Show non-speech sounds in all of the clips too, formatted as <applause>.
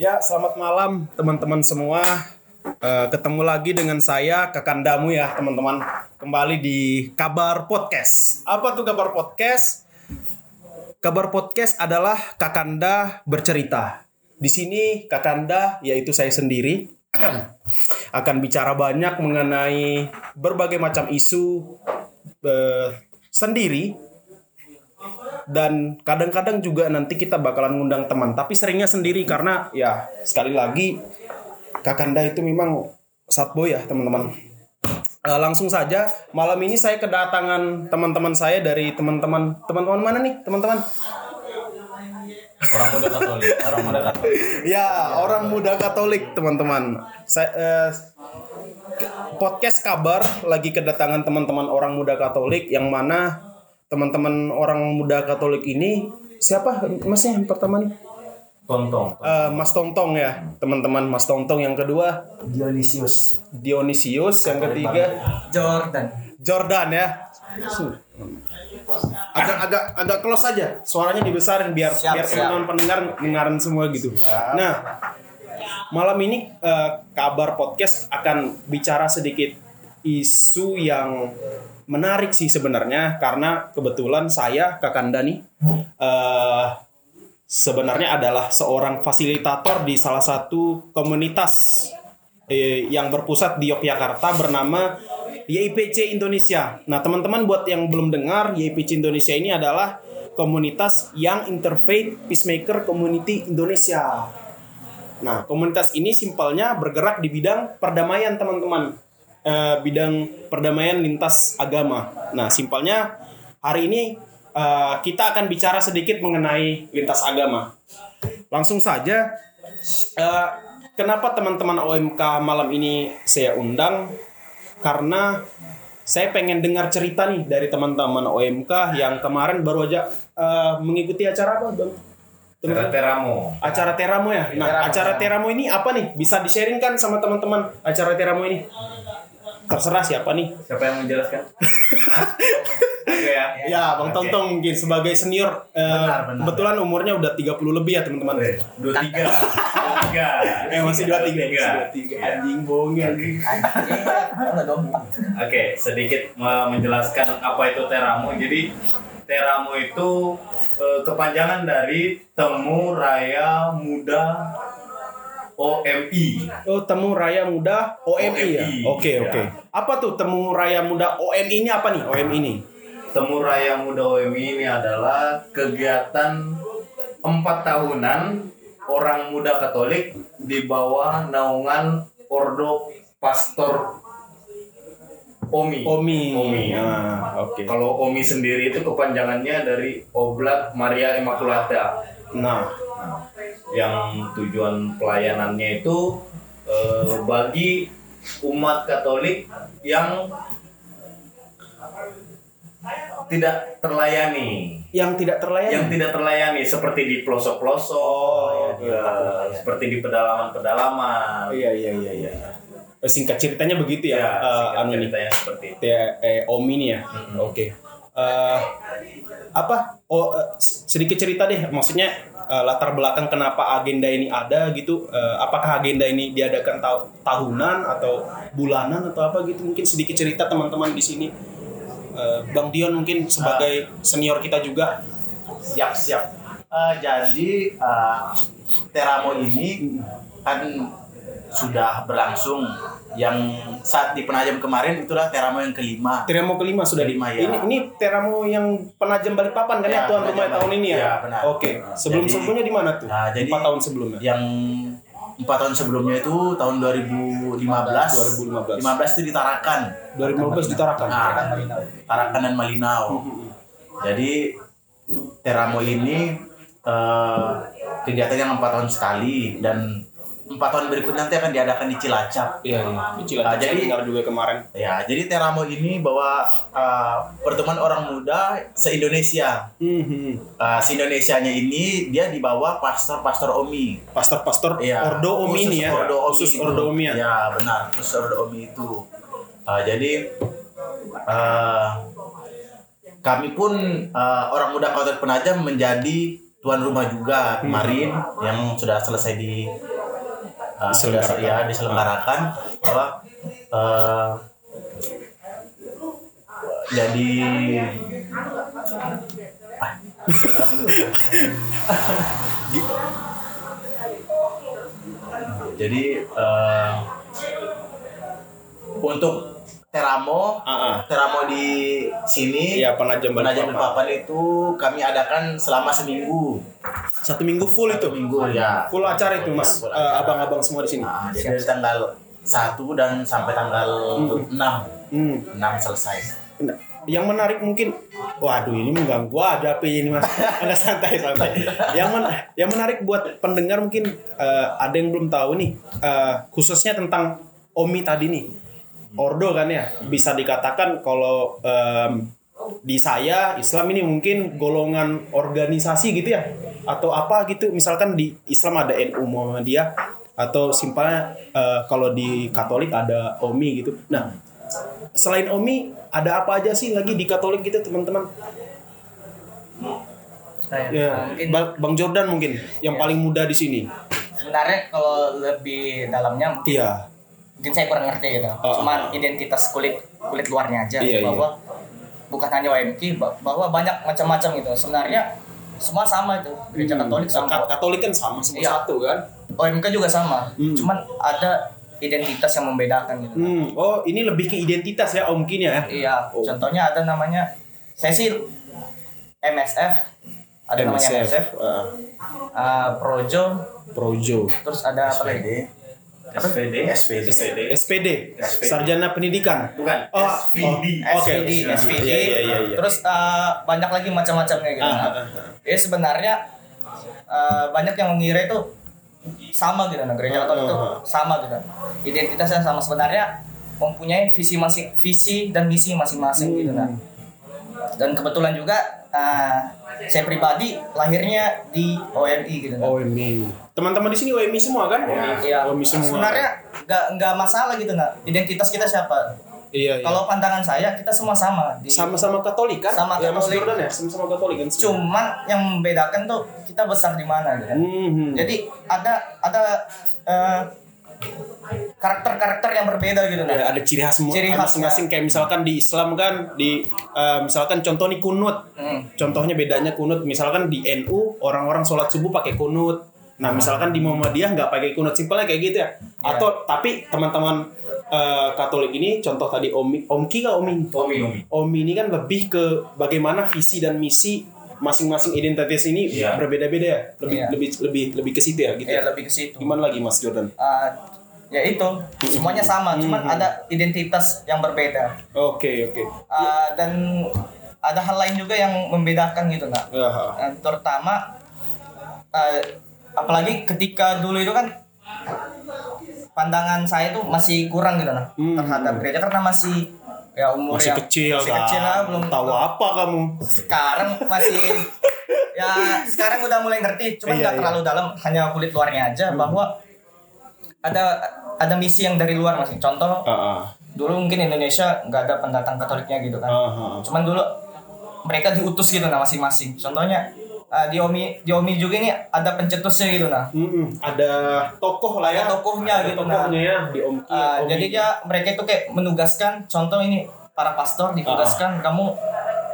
Ya, selamat malam teman-teman semua. Eh, ketemu lagi dengan saya Kakandamu ya, teman-teman. Kembali di Kabar Podcast. Apa tuh Kabar Podcast? Kabar Podcast adalah Kakanda bercerita. Di sini Kakanda yaitu saya sendiri <clears throat> akan bicara banyak mengenai berbagai macam isu eh, sendiri dan kadang-kadang juga nanti kita bakalan ngundang teman. Tapi seringnya sendiri karena ya sekali lagi Kakanda itu memang satboy ya teman-teman. Eh, langsung saja malam ini saya kedatangan teman-teman saya dari teman-teman. Teman-teman mana nih? Teman-teman? Orang muda katolik orang muda katolik. <laughs> Ya orang muda Katolik teman-teman. Saya eh, podcast kabar lagi kedatangan teman-teman orang muda Katolik yang mana teman-teman orang muda Katolik ini siapa? Masnya yang pertama nih? Tontong. Eh, Mas Tongtong ya. Teman-teman Mas Tongtong yang kedua. Dionysius Dionysius yang ketiga. Jordan. Jordan ya. Agak agak agak close aja. Suaranya dibesarin biar Siap, biar siap. teman-teman pendengar dengarin semua gitu. Nah malam ini eh, kabar podcast akan bicara sedikit isu yang menarik sih sebenarnya karena kebetulan saya Kakanda nih eh, sebenarnya adalah seorang fasilitator di salah satu komunitas eh, yang berpusat di Yogyakarta bernama YIPC Indonesia. Nah, teman-teman buat yang belum dengar, YIPC Indonesia ini adalah komunitas yang interfaith peacemaker community Indonesia. Nah, komunitas ini simpelnya bergerak di bidang perdamaian, teman-teman. Eh, bidang perdamaian lintas agama. Nah, simpelnya hari ini eh, kita akan bicara sedikit mengenai lintas agama. Langsung saja, eh, kenapa teman-teman OMK malam ini saya undang? Karena saya pengen dengar cerita nih dari teman-teman OMK yang kemarin baru aja eh, mengikuti acara apa, Bang? Cara teramo Acara Teramo ya. Nah, acara Teramo ini apa nih? Bisa di-sharing kan sama teman-teman acara Teramo ini? Terserah siapa nih? siapa yang menjelaskan? <laughs> Oke ya Ya, Bang Oke. Tontong mungkin sebagai senior eh, Benar, benar. kebetulan umurnya udah 30 lebih ya, teman-teman. Oke, dua tiga dua tiga <laughs> Eh masih 23, Dua masih tiga 23. Anjing bohong ya, anjing. Oke, sedikit me- menjelaskan apa itu Teramo. Jadi Teramo itu eh, kepanjangan dari Temu Raya Muda OMI. Oh, Temu Raya Muda OMI ya. OMI, Oke, ya. oke. Apa tuh Temu Raya Muda OMI ini apa nih? OMI ini? Temu Raya Muda OMI ini adalah kegiatan empat tahunan orang muda Katolik di bawah naungan Ordo Pastor Omi. OMI. Omi. Ah, oke. Kalau Omi sendiri itu kepanjangannya dari Oblak Maria Immaculata. Nah, yang tujuan pelayanannya itu eh, bagi umat Katolik yang tidak terlayani yang tidak terlayani. yang tidak terlayani seperti di pelosok-pelosok Oh, ya, seperti di pedalaman-pedalaman Iya, iya, iya, iya. Eh, Singkat ceritanya begitu ya, ya, eh, singkat anu ini. ceritanya seperti itu Ya, eh, Om ini ya. Oke. Eh, apa? Oh, eh, sedikit cerita deh. Maksudnya eh, latar belakang kenapa agenda ini ada gitu. Eh, apakah agenda ini diadakan tahu- tahunan atau bulanan atau apa gitu? Mungkin sedikit cerita teman-teman di sini. Eh, Bang Dion mungkin sebagai senior kita juga. Siap siap Eh, Jadi eh, Teramo ini kan sudah berlangsung Yang saat di Penajam kemarin itulah Teramo yang kelima Teramo kelima sudah di Kelima, ya. Ini ini Teramo yang penajam Balikpapan kan ya, Ya, tuan rumah tahun ini ya. Ya, benar. Oke. Sebelum Jadi- sebelumnya di mana tuh? Nah, jadi- Empat tahun sebelumnya. Yang empat tahun sebelumnya itu tahun 2015 2015. 15 itu di Tarakan 2015 di Tarakan. Nah, Tarakan dan Malinau. Jadi Teramo ini eh, kegiatan yang empat tahun sekali dan empat tahun berikutnya nanti akan diadakan di Cilacap. Iya, iya. Kecil Nah, saya jadi- dengar juga kemarin. Ya, jadi Teramo ini bahwa eh, pertemuan orang muda se-Indonesia. Mhm. Uh, se-Indonesianya ini dia di bawah pastor-pastor Omi. Pastor-pastor Iya, Ordo Omi ini ya. Ordo Omi Khusus itu. Ordo Omi ya. Ya, benar, khusus Ordo Omi itu. Uh, jadi uh, kami pun uh, orang muda Kota Penajam menjadi tuan rumah juga kemarin yang sudah selesai di uh, sudah Diselenggarakan. ya diselenggarakan bahwa uh, jadi ah, <laughs> jadi uh, untuk Teramo ah. Teramo di sini Iya, Penajam Balikpapan. Balikpapan itu kami adakan selama seminggu. Satu minggu full itu. Satu minggu ya. Full acara itu Mas. Eh, acara. abang-abang semua di sini. Nah, jadi dari tanggal 1 dan sampai tanggal 6. Hmm. 6 selesai. Nah, yang menarik mungkin waduh ini mengganggu ada apa ini mas <laughs> ada santai santai yang men- yang menarik buat pendengar mungkin eh, ada yang belum tahu nih eh, khususnya tentang Omi tadi nih Ordo kan ya? Bisa dikatakan kalau em, di saya Islam ini mungkin golongan organisasi gitu ya? Atau apa gitu? Misalkan di Islam ada NU Muhammadiyah atau simpelnya eh, kalau di Katolik ada Omi gitu. Nah selain Omi ada apa aja sih lagi di Katolik gitu teman-teman? Ya, mungkin Bang Jordan mungkin yang paling muda di sini. sebenarnya kalau lebih dalamnya mungkin, Iya. Mungkin saya kurang ngerti gitu. Oh, Cuman identitas kulit kulit luarnya aja Iya, bahwa bukan hanya ba- bahwa banyak macam-macam gitu. Sebenarnya semua sama itu. Gereja Katolik sama. Ka- Katolik kan sama semua Iya. satu kan? OMK juga sama. Hmm. Cuman ada identitas yang membedakan gitu. Hmm. Oh, ini lebih ke identitas ya Om Kin ya? Iya, Oh. contohnya ada namanya saya sih MSF, ada namanya MSF, eh, uh, Projo, Projo, terus ada apa lagi? SPD, SPD. SPD, SPD, Sarjana Pendidikan. Bukan. Oh, SVD. oh, Oke. SPD, SPD. Iya, iya, iya. Terus uh, banyak lagi macam-macamnya gitu. Ah, ah, ah. Ya sebenarnya uh, banyak yang mengira itu sama gitu nah gereja Katolik itu Ah, ah, ah. sama gitu. Identitasnya sama sebenarnya mempunyai visi masing visi dan misi masing-masing gitu nah. Hmm. Dan kebetulan juga uh, saya pribadi lahirnya di OMI gitu nah. OMI. Teman-teman di sini OMI semua kan? Iya. OMI semua. Sebenarnya nggak nggak masalah gitu nah. Identitas kita siapa? Iya, iya. Kalau pandangan saya kita semua sama. Di, sama-sama Katolik kan? Sama ya, Mas Katolik. Jordan ya, sama-sama Katolik kan? Cuman yang membedakan tuh kita besar di mana gitu. Hmm. Jadi ada ada eh, karakter-karakter yang berbeda gitu nah. Ya, ada ciri khas Ciri khasnya. masing-masing kayak misalkan di Islam kan di eh, misalkan contoh nih kunut Hmm. contohnya bedanya kunut misalkan di NU orang-orang sholat subuh pakai kunut nah misalkan di Muhammadiyah nggak pakai kunut simpelnya kayak gitu ya atau tapi teman-teman eh, Katolik ini contoh tadi Omi Omki kah Omi Omi Omi. Omi ini kan lebih ke bagaimana visi dan misi masing-masing identitas ini Iya. berbeda-beda ya lebih Iya. lebih lebih lebih ke situ ya gitu Ya ya. lebih ke situ. gimana lagi Mas Jordan Eh, ya itu semuanya sama, cuman ada identitas yang berbeda. oke oke Eh, dan ada hal lain juga yang membedakan gitu nah. Ya. Eh, terutama eh, apalagi ketika dulu itu kan pandangan saya tuh masih kurang gitu nah Hmm. terhadap gereja karena masih ya umur masih yang kecil masih kan kecil lah belum tahu apa kamu sekarang masih ya sekarang udah mulai ngerti cuman Iya, nggak iya. terlalu dalam hanya kulit luarnya aja bahwa ada ada misi yang dari luar masih contoh Ah, ah. dulu mungkin Indonesia nggak ada pendatang Katoliknya gitu kan Ah, ah. cuman dulu mereka diutus gitu nah masing-masing contohnya uh, di Omi di Omi juga ini ada pencetusnya gitu nah. Mm-mm. ada tokoh lah ya. Ada tokohnya Ada gitu, tokohnya ya di Om Uh, Om jadi dia mereka itu kayak menugaskan contoh ini para pastor ditugaskan kamu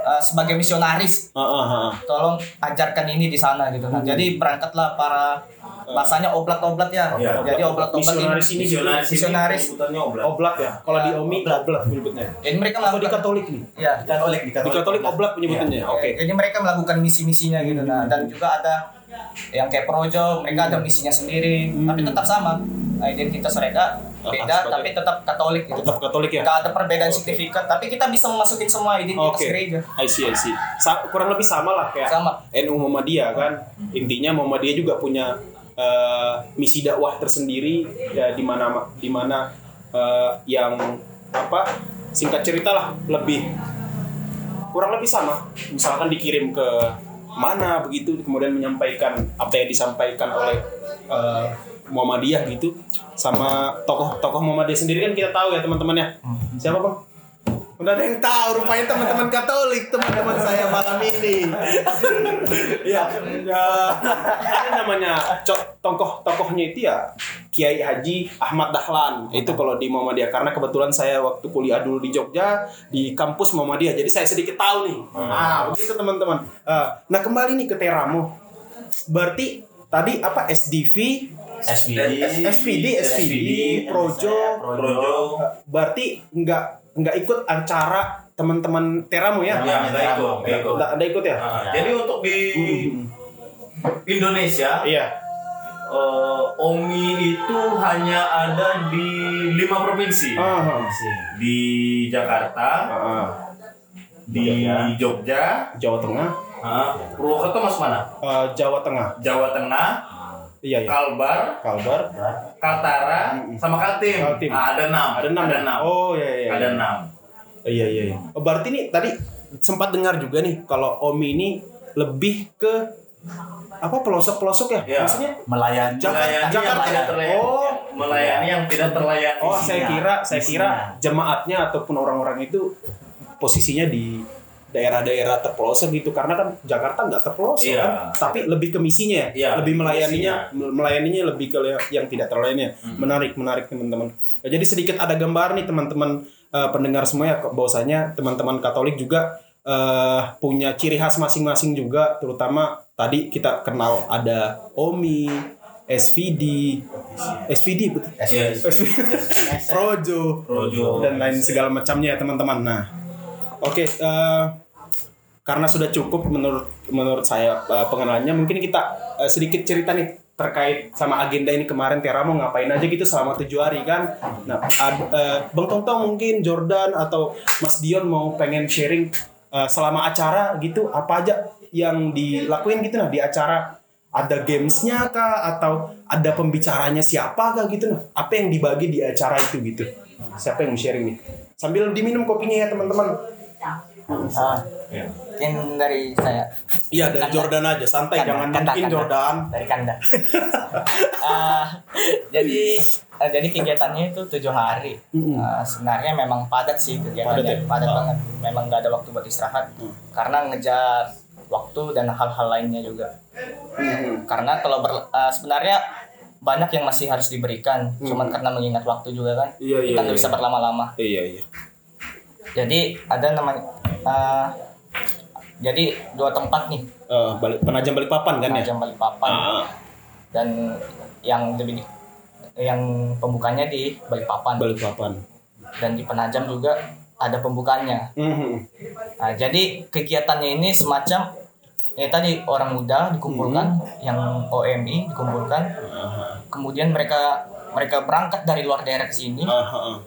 uh, sebagai misionaris. Ah, ah, ah. tolong ajarkan ini di sana gitu Hmm. nah jadi berangkatlah para bahasanya oblat-oblat ya Iya, jadi oblat-oblat ini. Misionaris ini Misionaris ini Misionaris. sebutannya oblat. oblat ya. Kalau di Omi oblat menyebutnya. Jadi mereka atau di melakukan Katolik nih ya Katolik di di Katolik oblat penyebutannya Oke. oke. Jadi mereka melakukan misi-misinya gitu. Nah dan juga ada yang kayak projo mereka ada misinya sendiri. Tapi tetap sama. Nah, identitas mereka beda sebagai- tapi tetap Katolik gitu. tetap Katolik ya Gak ada perbedaan signifikan tapi kita bisa memasukin semua identitas Oke, gereja. I see, I see. Sa- kurang lebih sama lah kayak Sama. NU Muhammadiyah kan. Intinya Muhammadiyah juga punya eh, misi dakwah tersendiri ya di mana di mana eh, yang apa singkat cerita lah lebih kurang lebih sama. Misalkan dikirim ke mana begitu kemudian menyampaikan apa yang disampaikan oleh eh, Muhammadiyah gitu sama tokoh-tokoh Muhammadiyah sendiri kan kita tahu ya teman-teman ya. Siapa Bang? Udah ada yang tahu rupanya teman-teman Katolik teman-teman saya malam ini. <laughs> Iya, ya, ini namanya co- tokoh tokohnya itu ya Kiai Haji Ahmad Dahlan. Itu kalau di Muhammadiyah karena kebetulan saya waktu kuliah dulu di Jogja di kampus Muhammadiyah. Jadi saya sedikit tahu nih. Ah, begitu teman-teman. Ah, nah, kembali nih ke Teramo. Berarti tadi apa SDV SVD, SPD, SPD, Projo, Projo, berarti nggak nggak ikut acara teman-teman Teramo ya? Ya, nggak ikut, nggak ikut. Nggak ikut ya? Nah, jadi untuk di Hmm. Indonesia Iya. eh, OMI itu hanya ada di lima provinsi. Ah, Di Jakarta, ah. di Jogja, Jawa Tengah, ah, Purwokerto masuk mana? eh, Jawa Tengah, Jawa Tengah, iya ya. Kalbar, Kalbar, Kaltara, sama Kaltim. Kaltim. Ah, ada enam. ada enam. Ada ya? enam. Oh iya iya. Ada enam. Iya iya. iya. Oh, berarti nih tadi sempat dengar juga nih kalau Omi ini lebih ke apa pelosok-pelosok ya? Iya. Maksudnya? melayani Jakarta- Melayani yang Jakarta tidak ya? terlayani. Oh. melayani yang tidak terlayani. Oh, saya kira saya kira jemaatnya ataupun orang-orang itu posisinya di daerah-daerah terpelosok gitu karena kan Jakarta nggak terpelosok Iya. kan tapi lebih ke misinya ya Iya, lebih melayaninya melayaninya lebih ke yang tidak terlayani Hmm. menarik menarik teman-teman Ya, jadi sedikit ada gambar nih teman-teman eh, pendengar semua ya bahwasanya teman-teman Katolik juga eh, punya ciri khas masing-masing juga terutama tadi kita kenal ada OMI SVD SVD betul Iya. <laughs> Projo Projo. dan lain segala macamnya ya teman-teman. Nah, oke eh, karena sudah cukup menurut menurut saya eh, pengenalannya, mungkin kita eh, sedikit cerita nih terkait sama agenda ini kemarin Tera mau ngapain aja gitu selama tujuh hari kan. Nah, ad- eh, Bang Tontong mungkin Jordan atau Mas Dion mau pengen sharing eh, selama acara gitu apa aja yang dilakuin gitu nah di acara ada gamesnya kah atau ada pembicaranya siapa kah gitu nah apa yang dibagi di acara itu gitu. Siapa yang mau sharing nih? Sambil diminum kopinya ya teman-teman Ah, Iya. mungkin dari saya iya dari Kanda. Jordan aja santai Kanda, jangan kanda, mungkin kanda. Jordan dari Kanda. <laughs> Ah, jadi eh, jadi kegiatannya itu tujuh hari. Ah, sebenarnya memang padat sih Padat kegiatannya, padat, ya? Ah. banget. Memang nggak ada waktu buat istirahat Hmm. karena ngejar waktu dan hal-hal lainnya juga. Karena kalau ber- ah, sebenarnya banyak yang masih harus diberikan, Hmm. cuman karena mengingat waktu juga kan, Iya, iya, kita nggak iya. bisa berlama-lama. iya iya Jadi ada namanya, ah, jadi dua tempat nih, Eh, balik penajam balik papan kan ya Penajam Balikpapan. Ah, dan yang lebih yang pembukanya di Balikpapan balik papan dan di Penajam juga ada pembukaannya. Mhm. Nah, jadi kegiatannya ini semacam ya tadi orang muda dikumpulkan, yang OMI dikumpulkan, Aha. kemudian mereka mereka berangkat dari luar daerah ke sini Aha.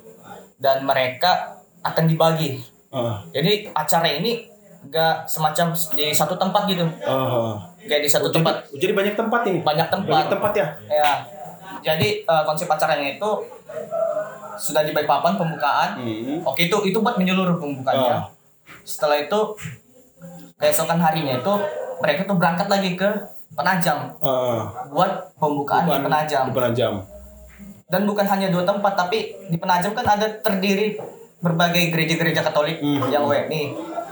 dan mereka akan dibagi. Ah, Jadi acara ini gak semacam di satu tempat gitu, aha. kayak di satu Oh, jadi, tempat jadi banyak tempat ini banyak tempat. banyak tempat ya Ya, jadi eh, konsep acaranya itu sudah di papan pembukaan. Mhm. Oke itu itu buat menyeluruh pembukaannya. Ah. Setelah itu keesokan harinya itu mereka tuh berangkat lagi ke Penajam Ah, buat pembukaan di bukan Penajam. di penajam Dan bukan hanya dua tempat tapi di Penajam kan ada terdiri berbagai gereja-gereja Katolik Mhm. yang WNI.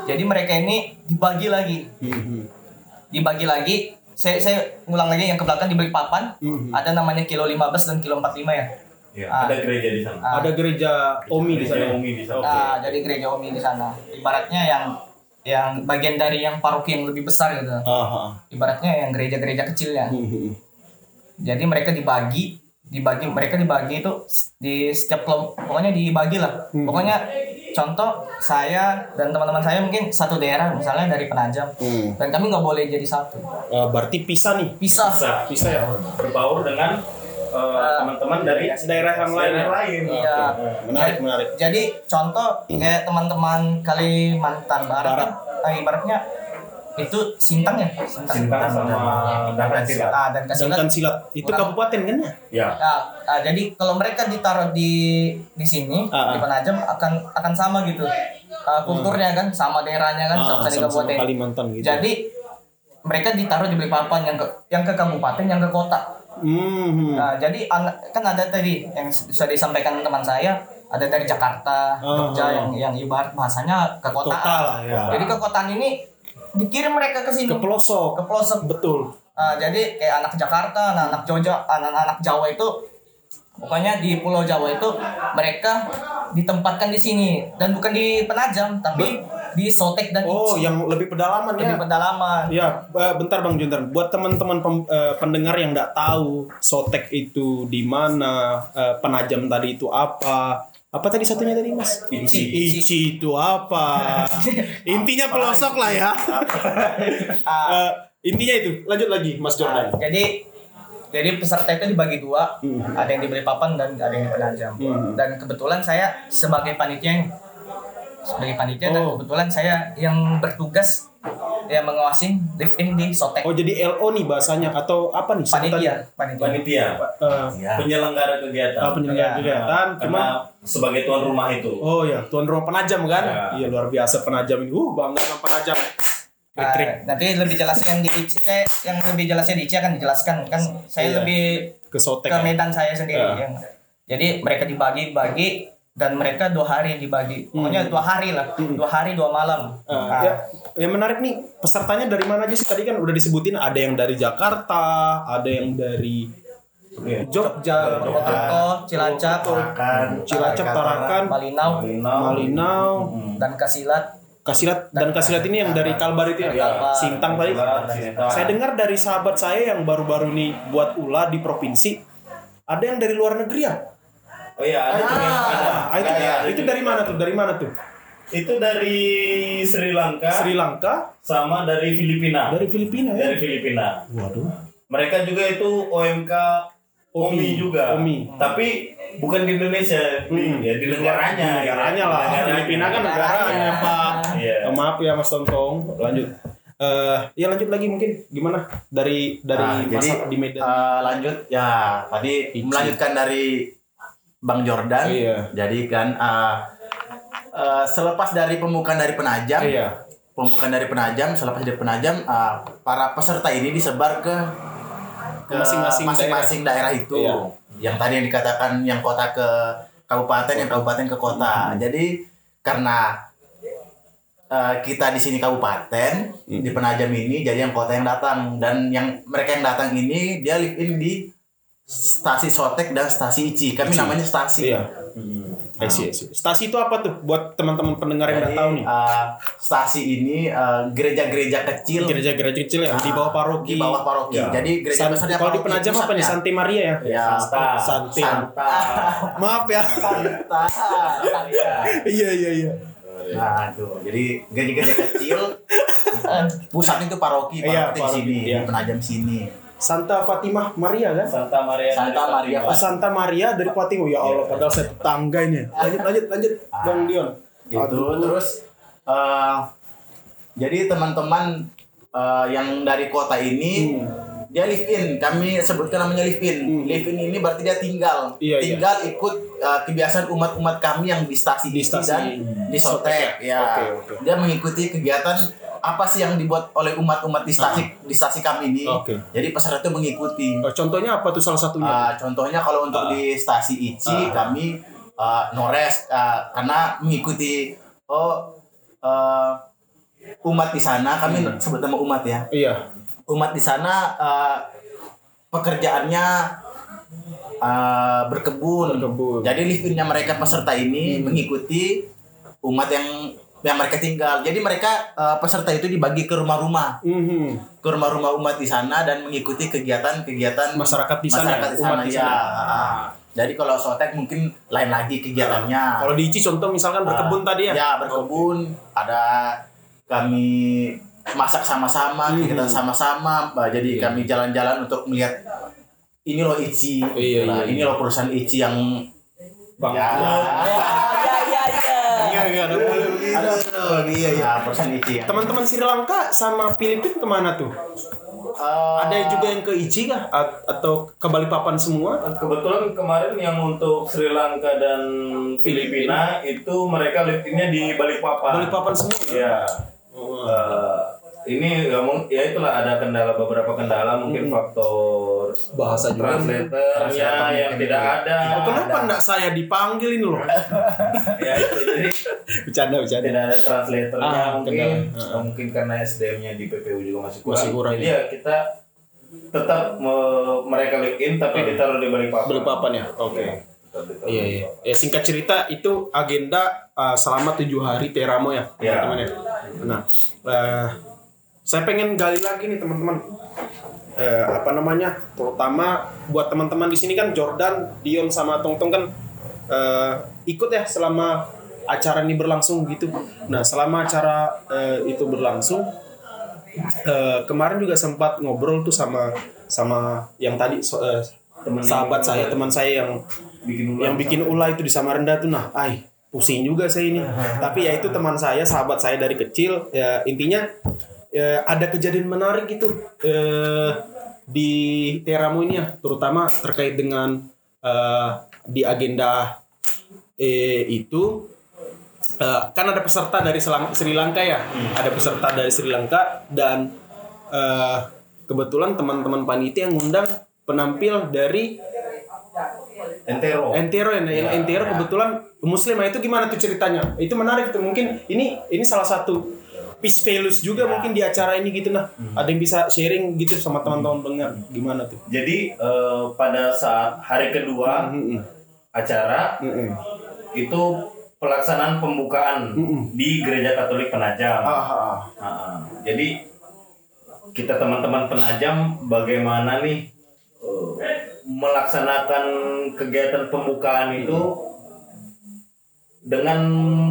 Jadi mereka ini dibagi lagi, Mhm. dibagi lagi. Saya saya ngulang lagi yang ke belakang di papan Mhm. ada namanya kilo 15 dan kilo 45 ya. Iya, Ah. ada gereja di sana. Ah. ada gereja Omi di sana Umi di sana. Nah, jadi gereja Umi di sana. Ibaratnya yang yang bagian dari yang paroki yang lebih besar gitu. Aha. Ibaratnya yang gereja-gereja kecilnya. Mhm. Jadi mereka dibagi, dibagi mereka dibagi itu di setiap kelompok pokoknya dibagi lah. Hmm. Pokoknya contoh saya dan teman-teman saya mungkin satu daerah misalnya dari Penajam Hmm. dan kami nggak boleh jadi satu. Eh, berarti pisah nih Pisah. Bisa, bisa ya berbaur dengan eh, teman-teman dari daerah yang lain ya? daerah lain. Iya. menarik menarik Jadi contoh kayak teman-teman Kalimantan Barat, Barat. kan, eh, ibaratnya itu Sintang ya, Sintang sama Dangkan Silat. Ah, dan Kasilat. Sedangkan silat itu Orang- kabupaten kan ya Ya. Nah, ah, jadi kalau mereka ditaruh di di sini Ah, di ah. Penajam akan akan sama gitu Ah, kulturnya kan sama daerahnya kan Ah, sama di sama-sama kabupaten. Kalimantan gitu Jadi mereka ditaruh di Balikpapan yang ke yang ke kabupaten yang ke kota. Hmm. Nah, jadi an- kan ada tadi yang sudah disampaikan teman saya, ada dari Jakarta, Jogja oh. yang yang ibarat bahasanya kekotaan. Kota lah ya. Jadi kekotaan ini dikirim mereka ke sini Ke pelosok. ke pelosok. Betul. Nah, jadi kayak anak Jakarta, anak-anak Jogja, anak-anak Jawa itu pokoknya di Pulau Jawa itu mereka ditempatkan di sini dan bukan di Penajam tapi di Sotek dan Oh, Ici. yang lebih pedalaman lebih ya. pedalaman. Ya, bentar Bang Junter. Buat teman-teman eh, pendengar yang nggak tahu Sotek itu di mana, eh, penajam tadi itu apa? Apa tadi satunya tadi Mas? Ici. Ici itu apa? <laughs> intinya pelosok lah ya. <laughs> Ah, Eh, intinya itu. Lanjut lagi Mas Jordan. Nah, jadi jadi peserta itu dibagi dua, Hmm. ada yang di Balikpapan dan ada yang di Penajam. Hmm. Dan kebetulan saya sebagai panitia yang sebagai panitia dan Oh. kebetulan saya yang bertugas yang mengawasi live in di Sotek. Oh, jadi LO nih bahasanya atau apa nih? panitia, panitia. Panitia, Pak. Ya. Penyelenggara kegiatan. ah, penyelenggara Ya. kegiatan. Cuma Karena sebagai tuan rumah itu. Oh ya, tuan rumah penajam kan? Ya. Iya luar biasa penajam ini. Uh, bangga sama penajam. Krik-krik nanti lebih jelasnya yang di IC, saya yang lebih jelasnya di IC akan dijelaskan kan saya Iya. lebih ke sotek. ke ya. medan saya sendiri Ya. yang jadi mereka dibagi-bagi dan mereka dua hari dibagi. Pokoknya dua hari lah. Dua hari dua malam. Eh, Nah, ya, yang menarik nih pesertanya dari mana aja sih? Tadi kan udah disebutin ada yang dari Jakarta, ada yang dari Jogja, Purwokerto, Cilacap, Tarakan, Cilacap, Tarakan, Malinau, Malinau, dan Kasilat. Kasilat dan Kasilat ini yang dari Kalbar itu ya, Kalbar. Sintang tadi. Saya dengar dari sahabat saya yang baru-baru nih buat ulah di provinsi, ada yang dari luar negeri ya? Oh iya, ada juga yang ada. Ah, itu, Ada, ada itu juga. dari mana tuh? Dari mana tuh? Itu dari Sri Lanka Sri Lanka, sama dari Filipina. dari Filipina ya? Dari Filipina. Waduh. Mereka juga itu OMK Omi. OMI juga. Omi. Tapi bukan di Indonesia, di, Hmm. ya di negaranya. negaranya ya. lah Negaranya. Filipina kan negaranya pak Iya. Eh, maaf ya mas Tontong lanjut eh ya lanjut lagi mungkin gimana dari dari Nah, jadi masa di Medan eh, lanjut ya tadi Ici. melanjutkan dari Bang Jordan. Iya. Jadi kan eh, eh, selepas dari pembukaan dari penajam, iya pembukaan dari penajam, selepas dari penajam, eh, para peserta ini disebar ke ke Masing-masing masing-masing daerah. itu. Iya. Yang tadi yang dikatakan yang kota ke kabupaten, yang kabupaten ke kota. Hmm. Jadi karena eh, kita di sini kabupaten Hmm. di penajam ini jadi yang kota yang datang dan yang mereka yang datang ini dia live in di stasi Sotek dan stasi Ici. Kami Ici. namanya stasi. iya I see, I see. stasi itu apa tuh buat teman-teman pendengar yang nggak tahu nih eh, stasi ini eh, gereja-gereja kecil gereja-gereja kecil ya di bawah paroki di bawah paroki. Ya. Jadi gereja San- besarnya kalau di paroki penajam apa nih. Santi Maria ya <laughs> Ya, Santa. Santi Santa. maaf ya Santa. iya iya iya Nah, tuh. Jadi gereja-gereja kecil <laughs> pusatnya itu paroki, Iya, paroki di paroki, sini, iya. di penajam sini. Santa Fatimah Maria kan? Santa Maria. Santa Maria, Oh, Santa Maria dari Fatimah. Ya Allah padahal saya tetangga ini lanjut lanjut. Lanjut Bang Dion. Itu terus eh, jadi teman-teman eh, yang dari kota ini dia live in, kami sebutkan namanya live in. Hmm. Live in ini berarti dia tinggal, Iya, iya. tinggal ikut eh, kebiasaan umat-umat kami yang di stasi Di stasi dan di Sotek. Ya? Oke, oke. Dia mengikuti kegiatan apa sih yang dibuat oleh umat-umat di stasi di stasi kami ini. Ah. Oke. Jadi peserta itu mengikuti. Oh, contohnya apa tuh salah satunya Uh, contohnya kalau untuk di stasi Ah. Ici kami uh, nores uh, karena mengikuti oh uh, umat di sana kami Hmm. sebut nama umat ya iya umat di sana uh, pekerjaannya uh, berkebun. Berkebun. jadi live-innya mereka peserta ini mengikuti umat yang yang mereka tinggal jadi mereka uh, peserta itu dibagi ke rumah-rumah Mhm. ke rumah-rumah umat di sana dan mengikuti kegiatan-kegiatan Masyarakat di sana, masyarakat di umat sana, di ya. sana. Ah. Jadi kalau sotek mungkin lain lagi kegiatannya. Kalau di Ici contoh misalkan berkebun Ah, tadi ya. Ya berkebun. Ada kami masak sama-sama, Hmm. kegiatan sama-sama. Bah, Jadi Iya. kami jalan-jalan untuk melihat ini loh Ici. Iya, Nah, iya, ini iya. loh perusahaan Ici yang Bang. <laughs> ya. ya ya ya Iya, iya, ada boleh begitu. Iya, iya, Ici. yang- Teman-teman Sri Lanka sama Filipina ke mana tuh? Eh, Ada juga yang ke Ici kah? A- Atau ke Balikpapan semua? Kebetulan kemarin yang untuk Sri Lanka dan Filipina itu mereka live-nya di Balikpapan. Balikpapan semua? Iya. Oh. Eh, ini ya, ya itulah ada kendala beberapa kendala mungkin faktor Bahasa juga. translatornya yang tidak ada. Oh, kenapa enggak saya dipanggil ini loh? <laughs> ya itu jadi Bercanda, bercanda. tidak ada translatornya Ah, mungkin kendala. Oh, mungkin karena SDM-nya di PPU juga masih kurang. Masih kurang, Jadi ya kita tetap me- mereka link in tapi ditaruh di balik papan. Beli papan ya? Oke. Tetap ditaruh Iya iya. Ya singkat cerita itu agenda uh, selama tujuh hari Teramo ya Ya. teman-teman ya. Nah, uh, saya pengen gali lagi nih teman-teman. Eh, apa namanya? Terutama buat teman-teman di sini kan Jordan, Dion sama Tong Tong kan eh, ikut ya selama acara ini berlangsung gitu. Nah, selama acara eh, itu berlangsung eh, kemarin juga sempat ngobrol tuh sama sama yang tadi so- eh, Teman sahabat saya, teman saya yang bikin ulang yang bikin ulah itu di Samarinda tuh nah ay pusing juga saya ini <laughs> tapi ya itu teman saya sahabat saya dari kecil ya intinya ya, ada kejadian menarik gitu eh, di Teramu ini ya terutama terkait dengan eh, di agenda eh, itu eh, kan ada peserta dari Selang- Sri Lanka ya ada peserta dari Sri Lanka dan eh, kebetulan teman-teman panitia yang ngundang penampil dari Entero. Entero ya, yang Entero kebetulan Muslim. Nah, itu gimana tuh ceritanya? Itu menarik tuh. Mungkin ini ini salah satu peace values juga mungkin di acara ini gitu nah. Ada yang bisa sharing gitu sama teman-teman dengar gimana tuh? Jadi eh, pada saat hari kedua Mm-mm. acara Mm-mm. itu pelaksanaan pembukaan Mm-mm. di Gereja Katolik Penajam. Ah, ah, ah. Nah, jadi kita teman-teman penajam bagaimana nih eh, melaksanakan kegiatan pembukaan itu dengan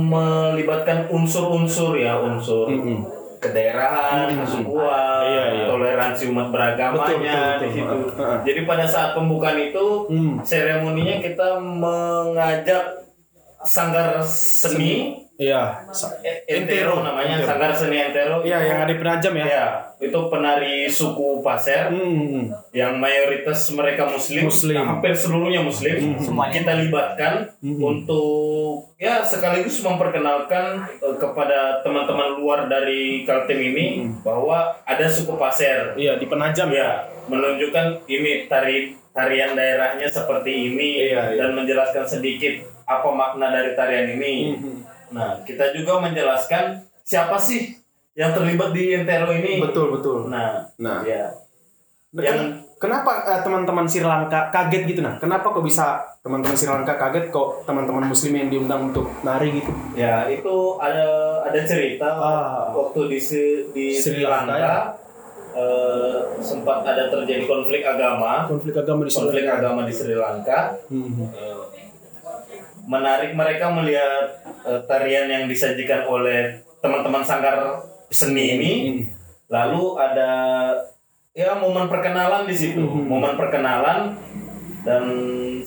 melibatkan unsur-unsur ya unsur Mm-mm. kedaerahan, kesukuan, Iya, iya. toleransi umat beragamanya Betul, betul, betul. di situ. Jadi pada saat pembukaan itu Hmm. seremoninya kita mengajak sanggar seni Iya. Eh, Entero namanya Sanggar Seni Entero. Iya, yang ada di penajam ya. Ya, itu penari suku Pasir Hmm. yang mayoritas mereka muslim, Muslim. Hmm. hampir seluruhnya muslim. Semuanya. Kita libatkan untuk ya sekaligus memperkenalkan eh, kepada teman-teman luar dari Kaltim ini Hmm. bahwa ada suku Pasir. Iya, di penajam ya. Ya, menunjukkan ini tari tarian daerahnya seperti ini Iya, iya. dan menjelaskan sedikit apa makna dari tarian ini. Mhm. Nah, kita juga menjelaskan siapa sih yang terlibat di Entero ini. Betul, betul. Nah, Nah. ya. Nah, Yang ken- kenapa eh, teman-teman Sri Lanka kaget gitu nah? Kenapa kok bisa teman-teman Sri Lanka kaget kok teman-teman muslim yang diundang untuk nari gitu? ya itu ada ada cerita Ah. waktu di di Sri Sri Lanka, Lanka, ya. eh, sempat ada terjadi konflik agama, Konflik agama di Sri konflik Lanka. agama di Sri Lanka. Mhm. Eh, menarik mereka melihat eh, tarian yang disajikan oleh teman-teman sanggar seni ini. Mhm. Lalu ada ya momen perkenalan di situ, Mhm. momen perkenalan dan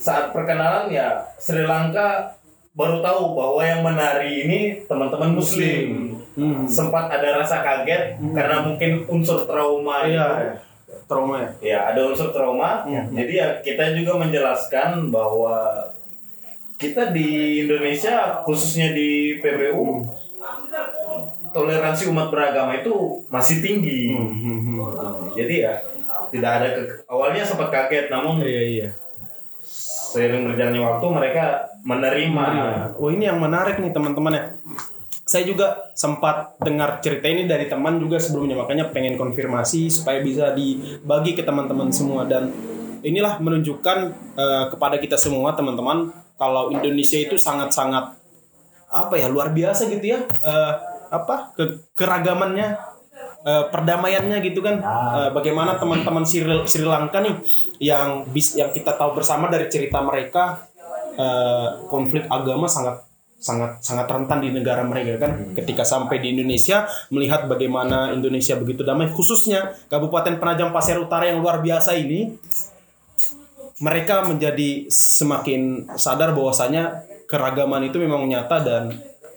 saat perkenalan ya Sri Lanka baru tahu bahwa yang menari ini teman-teman Muslim. Mhm. Sempat ada rasa kaget karena mungkin unsur trauma Iya, itu. trauma ya. Ya, ada unsur trauma. Mhm. Jadi ya kita juga menjelaskan bahwa kita di Indonesia khususnya di PPU toleransi umat beragama itu masih tinggi. Mhm. Jadi ya tidak ada ke awalnya sempat kaget namun Iya iya. seiring berjalannya waktu mereka menerima. Oh ini yang menarik nih teman-teman ya. Saya juga sempat dengar cerita ini dari teman juga sebelumnya makanya pengen konfirmasi supaya bisa dibagi ke teman-teman semua dan inilah menunjukkan eh, kepada kita semua teman-teman kalau Indonesia itu sangat-sangat apa ya luar biasa gitu ya Eh, apa ke keragamannya eh, perdamaiannya gitu kan. Eh, bagaimana teman-teman Sri, Sri Lanka nih yang bis yang kita tahu bersama dari cerita mereka eh, konflik agama sangat sangat sangat rentan di negara mereka kan. Ketika sampai di Indonesia melihat bagaimana Indonesia begitu damai khususnya Kabupaten Penajam Pasir Utara yang luar biasa ini mereka menjadi semakin sadar bahwasanya keragaman itu memang nyata dan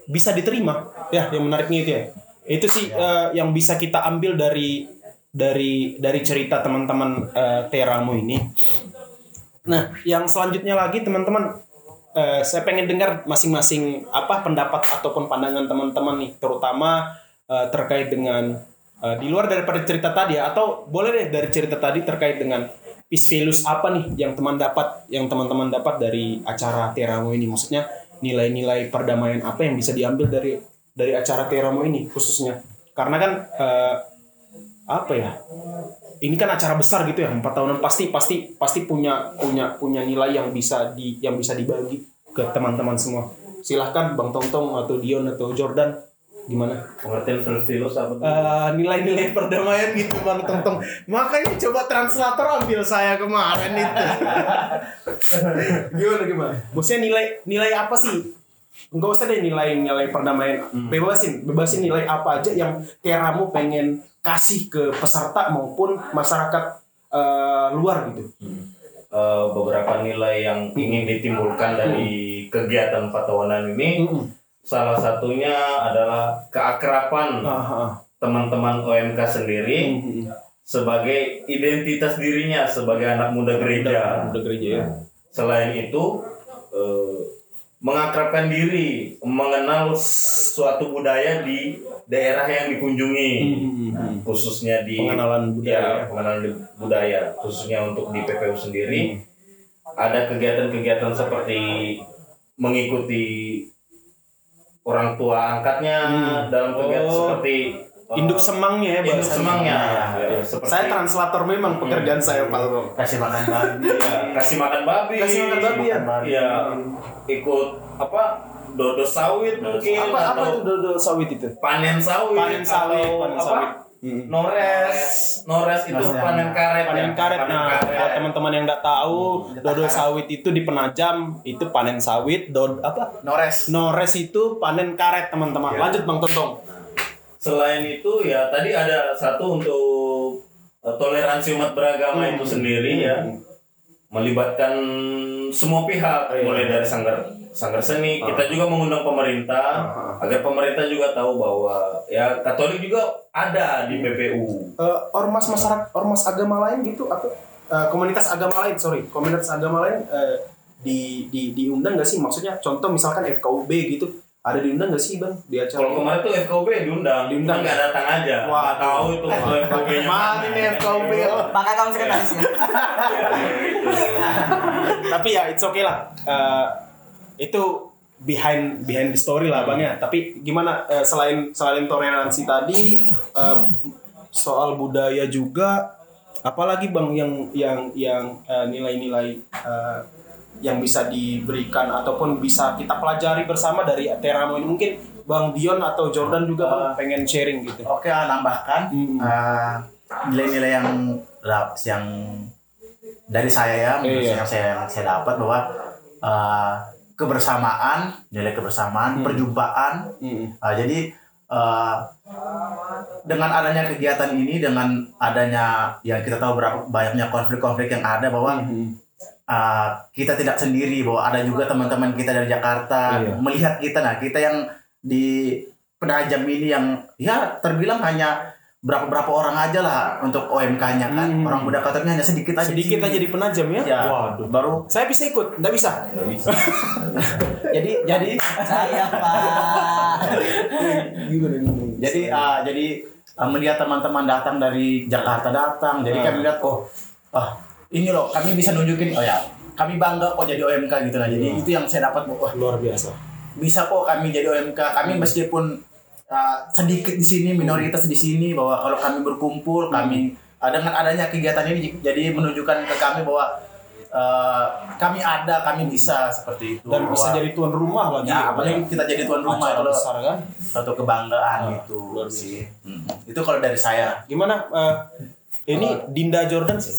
bisa diterima. Ya yang menariknya itu ya. Itu sih eh, yang bisa kita ambil dari dari dari cerita teman-teman eh, Teramu ini. Nah yang selanjutnya lagi teman-teman eh, saya pengen dengar masing-masing apa pendapat ataupun pandangan teman-teman nih terutama eh, terkait dengan eh, di luar daripada cerita tadi ya atau boleh deh dari cerita tadi terkait dengan values apa nih yang teman dapat yang teman-teman dapat dari acara Teramo ini? Maksudnya nilai-nilai perdamaian apa yang bisa diambil dari dari acara Teramo ini khususnya? Karena kan eh, apa ya? Ini kan acara besar gitu ya empat tahunan. Pasti pasti pasti punya punya punya nilai yang bisa di yang bisa dibagi ke teman-teman semua. Silahkan bang Tongtong atau Dion atau Jordan gimana? Pengertian filos apa? Eh, nilai-nilai perdamaian gitu bang <laughs> Tongtong. Makanya coba translator ambil saya kemarin itu. <laughs> Gimana gimana? Maksudnya nilai nilai apa sih? Enggak usah deh nilai-nilai perdamaian. Bebasin bebasin nilai apa aja yang Teramu pengen kasih ke peserta maupun masyarakat eh, luar gitu. Eh, beberapa nilai yang ingin ditimbulkan dari kegiatan empat tahunan ini Mm-mm. Salah satunya adalah keakraban Ah, ah. teman-teman OMK sendiri Mm-mm. sebagai identitas dirinya sebagai anak muda gereja. Udah gereja ya Selain itu eh, mengakrabkan diri, mengenal suatu budaya di daerah yang dikunjungi, Mm-mm. khususnya di Pengenalan budaya. ya, pengenalan di- budaya, khususnya untuk di PPU sendiri. Ada kegiatan-kegiatan seperti mengikuti orang tua angkatnya Hmm. dalam kegiatan Oh. seperti eh, induk semangnya ya induk semangnya. Ya, Ya, seperti saya translator memang pekerjaan saya Pak. Kasih makan babi. Ya, kasih makan babi, Kasih makan babi ya? Iya, ikut apa dodo sawit mungkin apa apa atau itu dodo sawit itu? panen sawit panen sawit atau panen apa? Hmm. Nores, nores itu Nores. panen karet. panen ya? karet Panen nah karet. buat teman-teman yang nggak tahu dodo sawit itu di penajam itu panen sawit dod apa Nores nores itu panen karet teman-teman Ya. lanjut bang Tontong Selain itu ya tadi ada satu untuk eh, toleransi umat beragama Hmm. itu sendiri ya melibatkan semua pihak Oh, iya. mulai dari sanggar sanggar seni kita juga mengundang pemerintah Ah. agar pemerintah juga tahu bahwa ya Katolik juga ada di PPU Eh, ormas masyarakat ormas agama lain gitu atau eh, komunitas agama lain sorry komunitas agama lain eh, di, di diundang nggak sih maksudnya contoh misalkan FKUB gitu ada diundang nggak sih bang di acara Kalau kemarin tuh FKB diundang, Diundang. nggak datang aja. Wah, tahu itu kalau FKB nya Mana nih FKUB? Maka kamu sekretarisnya. tapi ya it's okay lah Eh, itu behind behind the story lah bang ya tapi gimana eh, selain selain toleransi tadi eh, soal budaya juga apalagi bang yang yang yang nilai-nilai yang bisa diberikan ataupun bisa kita pelajari bersama dari Teramo ini mungkin bang Dion atau Jordan juga bang pengen sharing gitu Oke, ah, nambahkan Hmm. ah, nilai-nilai yang yang dari saya ya, menurut Iya. yang saya yang saya dapat bahwa ah, kebersamaan, nilai kebersamaan, Hmm. perjumpaan. Mm. Ah, jadi ah, dengan adanya kegiatan ini, dengan adanya yang kita tahu berapa banyaknya konflik-konflik yang ada bahwa Mhm. Uh, kita tidak sendiri bahwa ada juga teman-teman kita dari Jakarta Iya. melihat kita nah kita yang di penajam ini yang ya terbilang hanya berapa berapa orang aja lah untuk OMK-nya kan Hmm. orang muda Katoliknya hanya sedikit aja sedikit di aja sini. di penajam ya, ya waduh baru saya bisa ikut nggak bisa <laughs> jadi jadi Saya Pak. jadi uh, jadi uh, melihat teman-teman datang dari Jakarta datang jadi Hmm. kami lihat oh ah ini loh kami bisa nunjukin. Oh ya kami bangga kok jadi OMK gitu nah jadi Hmm. itu yang saya dapat wah. Luar biasa. Bisa kok kami jadi OMK kami meskipun uh, sedikit di sini minoritas di sini bahwa kalau kami berkumpul kami uh, dengan adanya kegiatan ini jadi menunjukkan ke kami bahwa uh, kami ada kami bisa seperti itu. Dan bisa jadi tuan rumah lagi. Ya apalagi kita jadi tuan rumah loh, besar kan? Satu kebanggaan Ah, itu luar biasa. sih Mm. itu kalau dari saya. Gimana eh, ini Dinda Jordan sih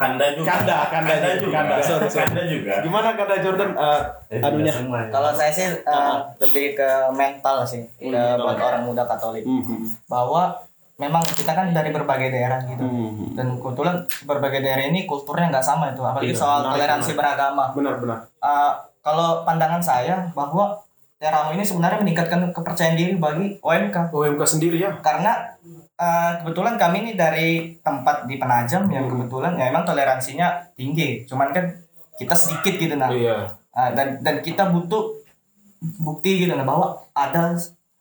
Kanda juga. Kanda, Kanda juga. juga. Kanda, sorry, sorry. Kanda juga. gimana kata Jordan eh, anunya Kalau saya sih eh, lebih ke mental sih, ke mental. buat orang muda Katolik. Mhm. Bahwa memang kita kan dari berbagai daerah gitu. Mhm. Dan kebetulan berbagai daerah ini kulturnya nggak sama itu, apalagi Iya, soal menarik, toleransi beragama. benar-benar Eh, kalau pandangan saya bahwa Teramo ini sebenarnya meningkatkan kepercayaan diri bagi OMK OMK sendiri ya karena eh, kebetulan kami ini dari tempat di Penajam yang Hmm. kebetulan ya memang toleransinya tinggi. Cuman kan kita sedikit gitu nah iya. Ah, dan dan kita butuh bukti gitu nah bahwa ada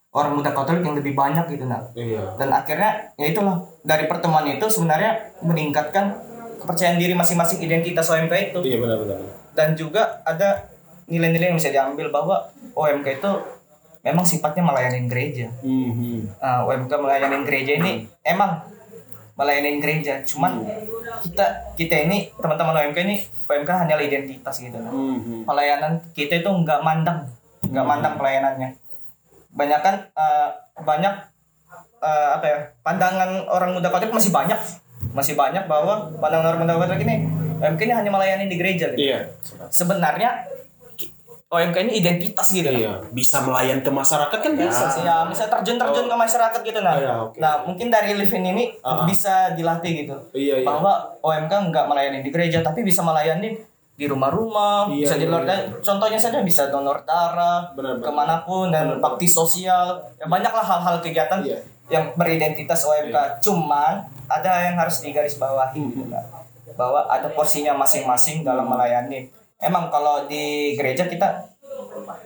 orang muda Katolik yang lebih banyak gitu nah iya. Dan akhirnya ya itulah dari pertemuan itu sebenarnya meningkatkan kepercayaan diri masing-masing identitas OMK itu. Iya benar-benar. dan juga ada nilai-nilai yang bisa diambil bahwa OMK itu memang sifatnya melayani gereja. Hmm. Nah, OMK melayani gereja ini emang melayani gereja, cuman kita kita ini teman-teman OMK ini OMK hanyalah identitas gitu. Nah. Hmm. Pelayanan kita itu nggak mandang, nggak mandang pelayanannya. Banyak kan eh, banyak eh, apa ya pandangan orang muda Katolik masih banyak, masih banyak bahwa pandangan orang muda Katolik ini OMK ini hanya melayani di gereja gitu Iya. sebenarnya OMK ini identitas gitu Iya. Bisa melayan ke masyarakat kan bisa sih. ya bisa terjun terjun ke masyarakat gitu nah Oh, ya, oke. nah mungkin dari living ini Ah. bisa dilatih gitu Iya, iya. bahwa OMK nggak melayani di gereja tapi bisa melayani di rumah-rumah Iya, bisa di iya, luar iya. contohnya saja bisa donor darah Benar, benar. ke mana pun dan bakti sosial ya banyaklah hal-hal kegiatan Iya. yang beridentitas OMK cuman ada yang harus digarisbawahi Hmm, gitu kan. bahwa ada porsinya masing-masing dalam melayani emang kalau di gereja kita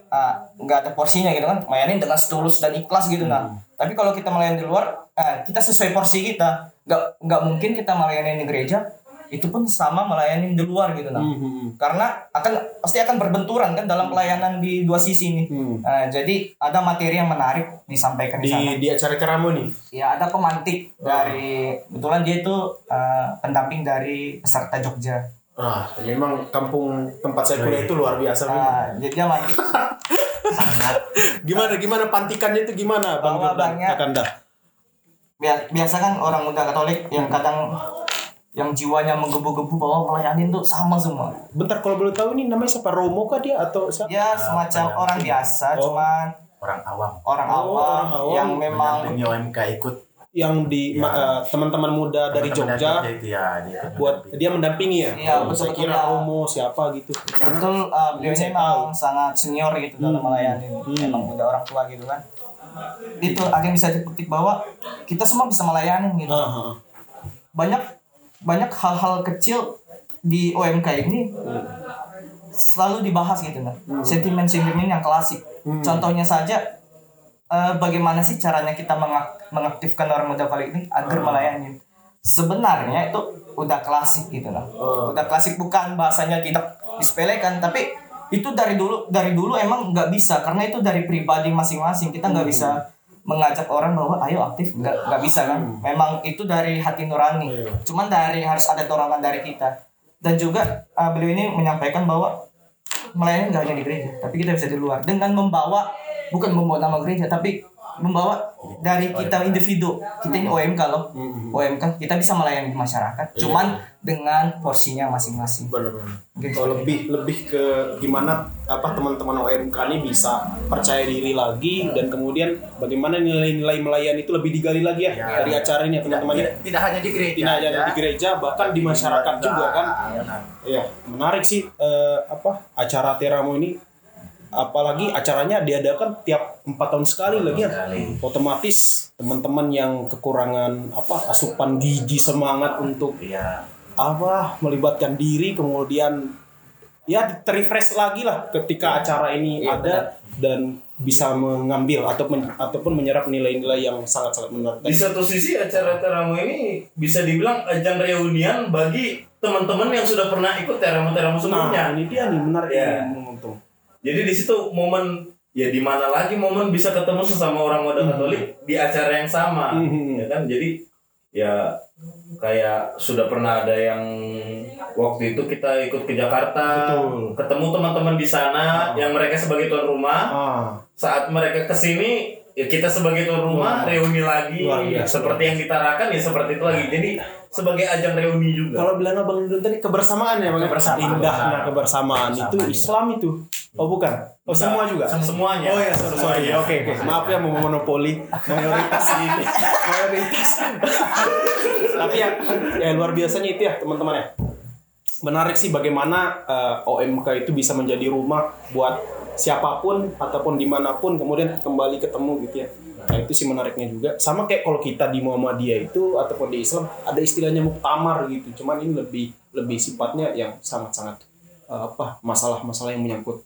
ah, nggak ada porsinya gitu kan? Melayani dengan setulus dan ikhlas gitu nah Hmm. tapi kalau kita melayani di luar ah, kita sesuai porsi kita. Nggak nggak mungkin kita melayani di gereja itu pun sama melayani di luar gitu nah Hmm. karena akan pasti akan berbenturan kan dalam pelayanan di dua sisi ini. Hmm. Nah, jadi ada materi yang menarik disampaikan di, sana. Di di acara keramu nih. ya ada pemantik dari kebetulan dia itu uh, pendamping dari peserta Jogja Ah, memang kampung tempat saya kuliah itu luar biasa. nah, dia mantik sangat Gimana gimana? Pantikannya itu gimana Bang? Banyak- Kakanda? Bia- biasa kan orang muda Katolik yang kadang yang jiwanya menggebu-gebu bahwa melayani itu sama semua. Bentar kalau boleh tahu ini namanya siapa? Romo kah dia? Atau siapa? dia semacam orang biasa Oh. cuman orang awam. orang Oh, awam orang awam. yang memang mendampingi OMK ikut Yang di Ya. eh, teman-teman muda dari teman-teman Jogja itu ya dia ikut buat mendampingi. dia mendampingi ya. Iya, Oh, saya kira ya. Romo siapa gitu. betul uh, beliau ini memang sangat senior gitu dalam Hmm. melayani Hmm. emang udah orang tua gitu kan itu yang bisa dipetik bahwa kita semua bisa melayani gitu Ah, ah, ah. banyak banyak hal-hal kecil di OMK ini selalu dibahas gitu nah sentimen-sentimen yang klasik contohnya saja eh, bagaimana sih caranya kita mengak- mengaktifkan orang muda kali ini agar melayani? Sebenarnya itu udah klasik gitu nah udah klasik bukan bahasanya tidak disepelekan tapi itu dari dulu dari dulu emang nggak bisa karena itu dari pribadi masing-masing. Kita nggak bisa mengajak orang bahwa ayo aktif. Nggak nggak bisa kan? Memang itu dari hati nurani. Iya. cuman dari harus ada dorongan dari kita. Dan juga uh, beliau ini menyampaikan bahwa melayani nggak hanya di gereja tapi kita bisa di luar. Dengan membawa bukan membawa nama gereja tapi membawa dari kita individu kita ini OMK loh OMK kita bisa melayani masyarakat cuman dengan porsinya masing-masing Benar-benar. Gitu. Oh, lebih lebih ke gimana apa teman-teman OMK ini bisa percaya diri lagi dan kemudian bagaimana nilai-nilai melayani itu lebih digali lagi ya, Ya. dari acara ini ya teman-teman ya. tidak, tidak hanya di gereja Tidak hanya aja. di gereja bahkan di masyarakat juga kan. Benar. Iya, menarik sih eh, apa acara Teramo ini apalagi acaranya diadakan tiap empat tahun sekali lagi ya. Otomatis teman-teman yang kekurangan apa asupan gizi semangat untuk Iya. apa melibatkan diri kemudian ya terrefresh lagi lah ketika acara ini Iya, ada dan bisa mengambil ataupun ataupun menyerap nilai-nilai yang sangat-sangat menarik. Di satu sisi acara Teramo ini bisa dibilang ajang reunian bagi teman-teman yang sudah pernah ikut Teramo-Teramo Nah, sebelumnya. ini dia nih menarik Ya. momentum. Jadi di situ momen ya di mana lagi momen bisa ketemu sesama orang muda Katolik di acara yang sama, Hmm. ya kan? Jadi ya kayak sudah pernah ada yang waktu itu kita ikut ke Jakarta, Betul. ketemu teman-teman di sana yang mereka sebagai tuan rumah. Ah, Saat mereka ke sini, ya kita sebagai tuan rumah reuni lagi, Luar biasa. seperti yang ditarakan ya seperti itu lagi. Jadi sebagai ajang reuni juga. kalau bilang abang Dudun tadi kebersamaan ya bang Kebersamaan. indahnya kebersamaan itu Islam itu oh bukan oh semua juga semuanya. Oh ya, sorry, sorry. Oke, oke. Maaf ya mau monopoli mayoritas ini. <laughs> mayoritas. Tapi ya, ya luar biasanya itu ya teman-teman ya. Menarik sih bagaimana eh, OMK itu bisa menjadi rumah buat siapa pun ataupun di mana pun kemudian kembali ketemu gitu ya. Nah itu sih menariknya juga. Sama kayak kalau kita di Muhammadiyah itu ataupun di Islam ada istilahnya muktamar gitu. Cuman ini lebih lebih sifatnya yang sangat-sangat eh, apa masalah-masalah yang menyangkut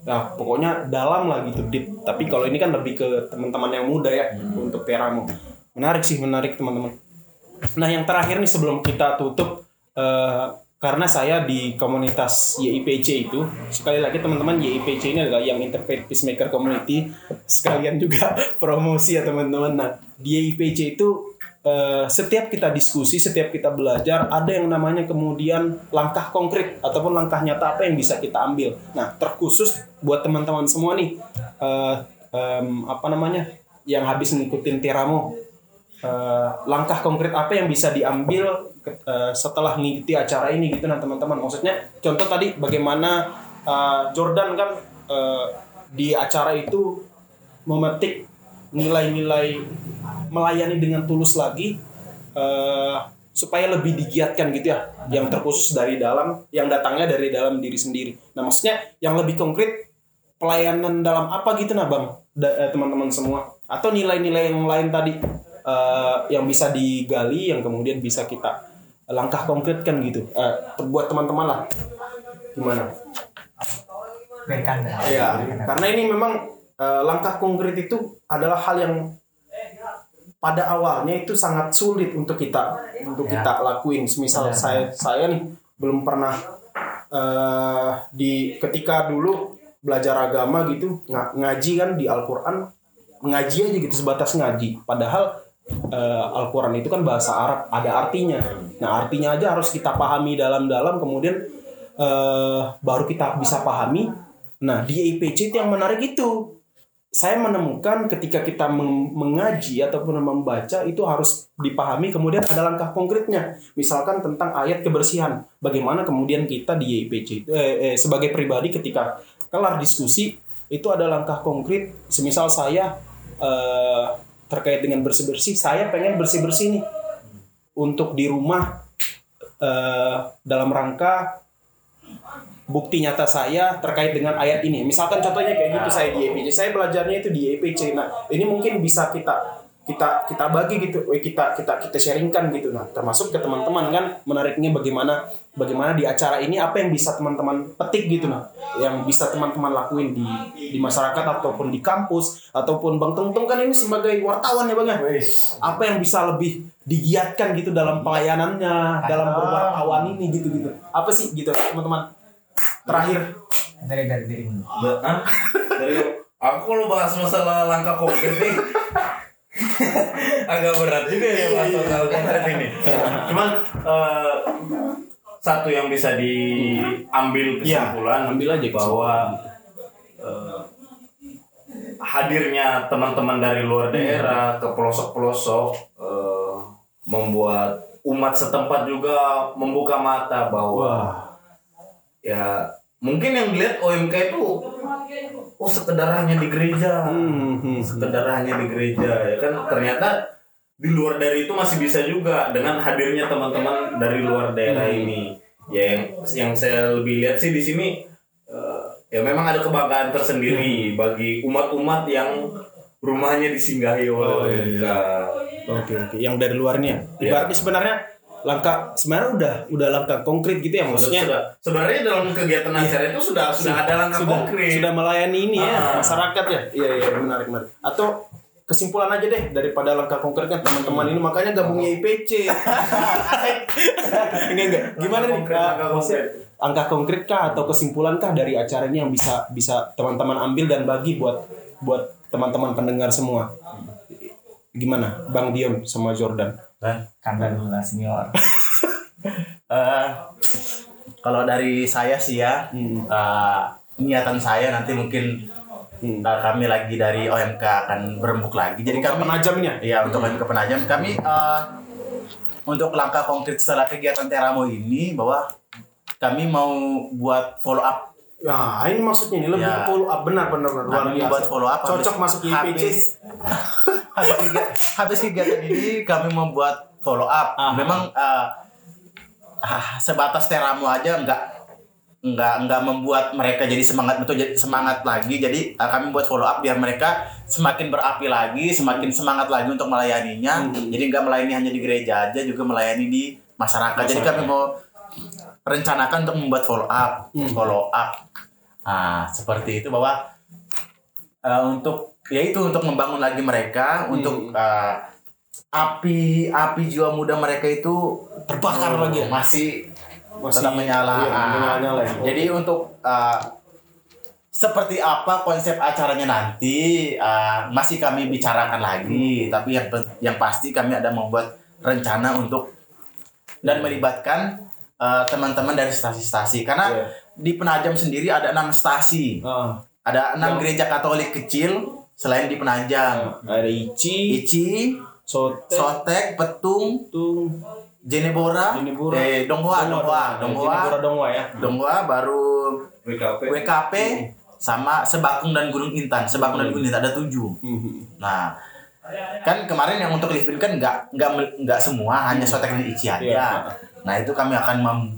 Nah, pokoknya dalam lah gitu deep. Tapi kalau ini kan lebih ke teman-teman yang muda ya untuk Teramo. Menarik sih, menarik teman-teman. Nah, yang terakhir nih sebelum kita tutup eh, karena saya di komunitas YIPC itu sekali lagi teman-teman YIPC ini adalah yang Interfaith Peacemaker Community sekalian juga <laughs> promosi ya teman-teman. Nah di YIPC itu eh, setiap kita diskusi, setiap kita belajar ada yang namanya kemudian langkah konkret ataupun langkah nyata apa yang bisa kita ambil. Nah terkhusus buat teman-teman semua nih eh, em, apa namanya yang habis ngikutin Tiramo eh, langkah konkret apa yang bisa diambil eh, setelah mengikuti acara ini gitu nah teman-teman? Maksudnya contoh tadi bagaimana eh, Jordan kan eh, di acara itu memetik nilai-nilai melayani dengan tulus lagi eh, supaya lebih digiatkan gitu ya yang terkhusus dari dalam yang datangnya dari dalam diri sendiri. Nah maksudnya yang lebih konkret pelayanan dalam apa gitu nah bang? Teman-teman semua. Atau nilai-nilai yang lain tadi eh, yang bisa digali yang kemudian bisa kita langkah konkretkan gitu Eh, buat teman-teman lah gimana Iya, karena ini memang eh, langkah konkret itu adalah hal yang pada awalnya itu sangat sulit untuk kita untuk Ya. kita lakuin. Misal Benar. saya saya nih belum pernah eh, di ketika dulu belajar agama gitu nga- ngaji kan di Al-Qur'an ngaji aja gitu sebatas ngaji. Padahal eh, Al-Qur'an itu kan bahasa Arab, ada artinya. Nah, artinya aja harus kita pahami dalam-dalam kemudian eh, baru kita bisa pahami. Nah, di IPC itu yang menarik itu. Saya menemukan ketika kita meng- mengaji ataupun membaca itu harus dipahami kemudian ada langkah konkretnya. Misalkan tentang ayat kebersihan. Bagaimana kemudian kita di itu eh, eh, sebagai pribadi ketika kelar diskusi itu ada langkah konkret. Semisal saya eh, terkait dengan bersih-bersih, saya pengen bersih-bersih nih untuk di rumah eh, dalam rangka bukti nyata saya terkait dengan ayat ini. Misalkan contohnya kayak gitu saya di EPC. Saya belajarnya itu di EPC. Nah, ini mungkin bisa kita kita kita bagi gitu, kita kita kita sharingkan gitu. Nah, termasuk ke teman-teman kan menariknya bagaimana bagaimana di acara ini apa yang bisa teman-teman petik gitu nah, yang bisa teman-teman lakuin di di masyarakat ataupun di kampus ataupun Bang Tung Tung kan ini sebagai wartawan ya Bang ya. Apa yang bisa lebih digiatkan gitu dalam pelayanannya, dalam berwartawan ini gitu-gitu. Apa sih gitu teman-teman? Terakhir dari dari dirimu? Dari aku kalau bahas masalah langkah konkret nih agak berat juga ya bahas masalah konkret ini. Cuman eh, satu yang bisa diambil Iya, kesimpulan ambil aja bahwa eh, hadirnya teman-teman dari luar daerah ke pelosok-pelosok eh, membuat umat setempat juga membuka mata bahwa Wah. ya mungkin yang dilihat OMK itu oh sekedar hanya di gereja. Hmm, hmm, sekedar hanya di gereja ya kan? Ternyata di luar dari itu masih bisa juga dengan hadirnya teman-teman dari luar daerah ini. Ya yang yang saya lebih lihat sih di sini eh, ya memang ada kebanggaan tersendiri bagi umat-umat yang rumahnya disinggahi oleh Oh, iya, OMK Oke oke, yang dari luar ini ya. Iya. Berarti sebenarnya langkah sebenarnya udah udah langkah konkret gitu ya maksudnya. sudah sebenarnya dalam kegiatan acara itu sudah sudah ada langkah sudah, konkret sudah melayani ini ya Ah. masyarakat ya. Iya iya menarik menarik. Atau kesimpulan aja deh daripada langkah konkret kan teman-teman ini makanya gabungnya IPC. <laughs> enggak enggak. Gimana nih? Konkret, Kak? langkah konkret. Angka konkret kah atau kesimpulan kah dari acara ini yang bisa bisa teman-teman ambil dan bagi buat buat teman-teman pendengar semua? Gimana, Bang Dion sama Jordan? Kanda dulu lah senior <laughs> Eh, kalau dari saya sih ya, Hmm. eh, niatan saya nanti mungkin Hmm. eh, kami lagi dari OMK akan berembuk lagi. Jadi kami penajam ini ya? Iya untuk kami ke penajam kami eh, untuk langkah konkret setelah kegiatan Teramo ini bahwa kami mau buat follow up Nah, ini maksudnya ini lebih Ya. ke follow up benar benar benar luar kami biasa. buat follow up Cocok habis- masuk IPC. habis, <laughs> habis, kegiatan, habis kegiatan ini kami membuat follow up Aha. memang eh, ah, sebatas Teramo aja enggak enggak enggak membuat mereka jadi semangat betul jadi semangat lagi jadi eh, kami buat follow up biar mereka semakin berapi lagi semakin semangat lagi untuk melayaninya Hmm. jadi enggak melayani hanya di gereja aja juga melayani di masyarakat, jadi kami mau rencanakan untuk membuat follow up Hmm. follow up ah seperti itu bahwa eh, untuk ya itu untuk membangun lagi mereka Hmm. untuk eh, api api jiwa muda mereka itu Terbakar lagi ya? masih Masih- tetap menyala. iya, menyala-nyala ya. Jadi untuk uh, seperti apa konsep acaranya nanti uh, masih kami bicarakan lagi, tapi yang yang pasti kami ada membuat rencana untuk dan melibatkan uh, teman-teman dari stasi-stasi karena Iya. di Penajam sendiri ada enam stasi, Ah, ada enam gereja Katolik kecil selain di Penajam, ada Ici, Ici, Sotek, Sotek, Petung, Tung, Jenebora, Jenebora. eh, Donghoa, Donghoa, Donghoa, Jenebora Donghoa ya. Donghoa, baru WKP. WKP, sama Sebakung dan Gunung Intan. Sebakung dan Gunung Intan ada tujuh. Mhm. Nah, kan kemarin yang untuk Livin kan nggak nggak nggak semua, hanya Sotek dan Ici aja. Iya. Nah itu kami akan mem-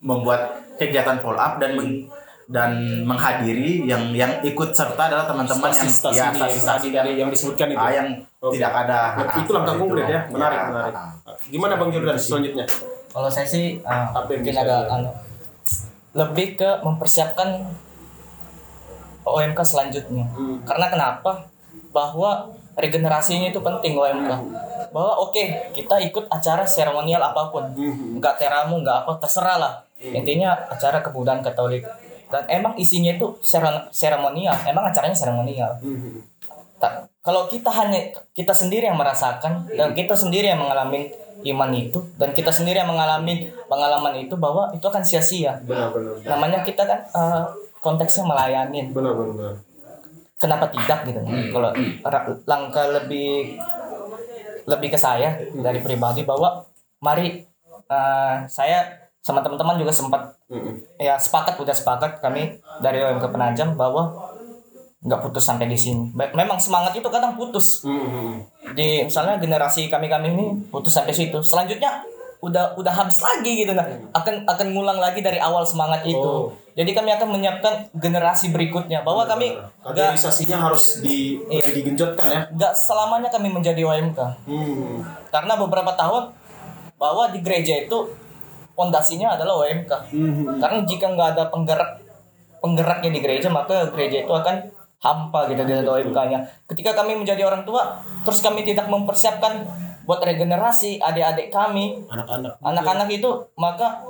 membuat kegiatan follow up dan meng- dan menghadiri yang yang ikut serta adalah teman-teman yang Stasi-stasi ya stasi-stasi yang yang disebutkan itu. ah, yang Oke. tidak ada. Nah, Ah, itu langkah konkret itu. ya. Menarik, Ya, menarik. ah. Gimana Bang Jordan selanjutnya? Kalau saya sih uh, Apa mungkin agak anu, lebih ke mempersiapkan OMK selanjutnya. Hmm. Karena kenapa? Bahwa regenerasinya itu penting OMK. Bahwa oke kita ikut acara seremonial apa pun, Hmm. nggak teramu, nggak apa, terserah lah. Intinya acara kebudayaan Katolik. Dan emang isinya itu sere- seremonial, emang acaranya seremonial. Mhm. Tak- kalau kita hanya kita sendiri yang merasakan dan kita sendiri yang mengalami iman itu dan kita sendiri yang mengalami pengalaman itu bahwa itu akan sia-sia. Benar, benar. Namanya kita kan eh, konteksnya benar, benar. Kenapa tidak gitu? Kalau ra- langkah lebih lebih ke saya dari pribadi bahwa mari eh, saya sama teman-teman juga sempat Mhm. ya sepakat udah sepakat kami dari OMK Penajam bahwa nggak putus sampai di sini. Memang semangat itu kadang putus di misalnya generasi kami kami ini putus sampai situ. Selanjutnya udah udah habis lagi gitu nah akan akan ngulang lagi dari awal semangat itu. Oh. Jadi kami akan menyiapkan generasi berikutnya bahwa kami nggak Kaderisasinya harus di Iya. digenjotkan ya. nggak selamanya kami menjadi OMK Hmm. karena beberapa tahun bahwa di gereja itu pondasinya adalah OMK. Mhm. Karena jika nggak ada penggerak penggeraknya di gereja maka gereja itu akan hampa gitu ada OMK-nya. Ketika kami menjadi orang tua, terus kami tidak mempersiapkan buat regenerasi adik-adik kami, Anak-anak. anak-anak itu maka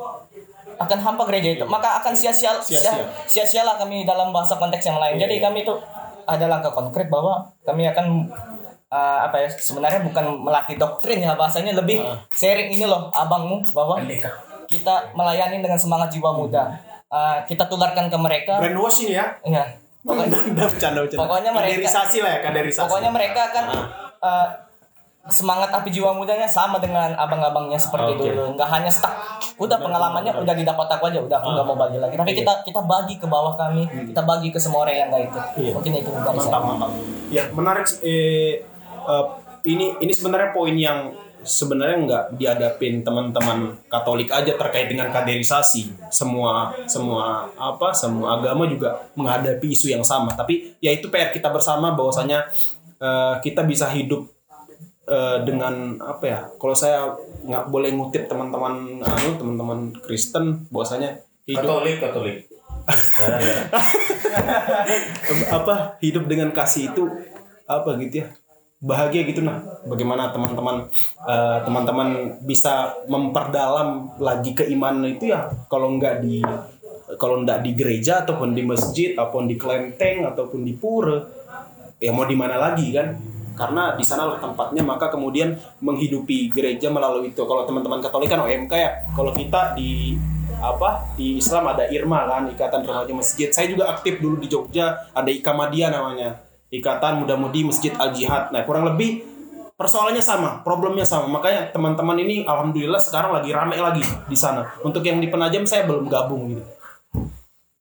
akan hampa gereja itu. Maka akan sia-sia Sia-sia. sia-sia lah kami dalam bahasa konteks yang lain. Jadi kami itu ada langkah konkret bahwa kami akan uh, apa ya sebenarnya bukan melatih doktrin ya bahasanya lebih sharing ini loh abangmu bahwa kita melayani dengan semangat jiwa muda. Uh, kita tularkan ke mereka. Brainwash ini ya. Ya. Pokoknya, Udah bercanda bercanda. Pokoknya mereka- kaderisasi lah ya, kaderisasi. pokoknya mereka akan uh, semangat api jiwa mudanya sama dengan abang-abangnya seperti Oke. dulu. Nggak hanya stuck. Udah pengalamannya udah didapat aku aja, udah aku nggak mau bagi lagi. Tapi kita kita bagi ke bawah kami, kita bagi ke semua orang yang nggak itu. Iya. Mungkin itu saya. mantap ya menarik eh, eh, ini ini sebenarnya poin yang sebenarnya nggak dihadapin teman-teman Katolik aja terkait dengan kaderisasi semua semua apa semua agama juga menghadapi isu yang sama tapi ya itu PR kita bersama bahwasanya eh, kita bisa hidup eh, dengan apa ya kalau saya nggak boleh ngutip teman-teman anu teman-teman Kristen bahwasanya hidup Katolik, Katolik. <laughs> apa hidup dengan kasih itu apa gitu ya bahagia gitu nah. Bagaimana teman-teman eh, teman-teman bisa memperdalam lagi keimanan itu ya. Kalau nggak di kalau nggak di gereja ataupun di masjid ataupun di kelenteng ataupun di pura ya mau di mana lagi kan karena di sana tempatnya maka kemudian menghidupi gereja melalui itu. Kalau teman-teman Katolik kan OMK ya kalau kita di apa di Islam ada IRMA kan Ikatan Remaja Masjid. Saya juga aktif dulu di Jogja ada Ikamadia namanya. Ikatan Muda-Mudi Masjid Al Jihad nah kurang lebih persoalannya sama problemnya sama. Makanya teman-teman ini alhamdulillah sekarang lagi rame lagi di sana. Untuk yang di Penajam saya belum gabung gitu.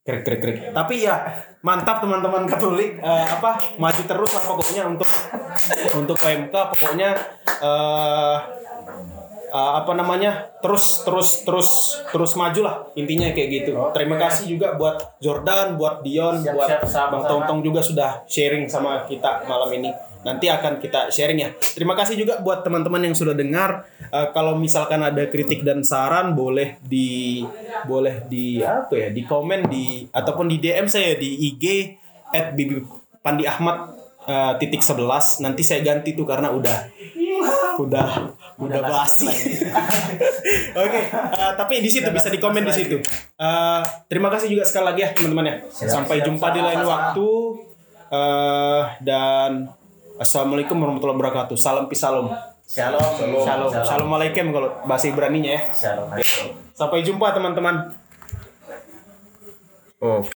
Krik krik krik. Tapi ya mantap teman-teman Katolik. Eh, apa maju terus lah pokoknya untuk untuk PMK pokoknya eh eh, apa namanya terus terus terus terus maju lah intinya kayak gitu. Terima kasih juga buat Jordan buat Dion Siap, buat siap, sama-sama. Bang Tong Tong juga sudah sharing sama kita malam ini nanti akan kita sharing ya terima kasih juga buat teman-teman yang sudah dengar Eh, kalau misalkan ada kritik dan saran boleh di boleh di apa ya di komen di ataupun di DM saya di IG at Bibi Pandi Ahmad eh, titik 11 nanti saya ganti tuh karena udah udah udah basi. <laughs> Oke, eh, tapi di situ bisa dikomen di situ. Eh, terima kasih juga sekali lagi ya teman-teman ya. Sampai jumpa di lain waktu. Eh, dan assalamualaikum warahmatullahi wabarakatuh. Salam pisalom. Shalom. Shalom. Assalamualaikum kalau bahasa Ibraninya ya. Shalom. Sampai jumpa teman-teman. Oh.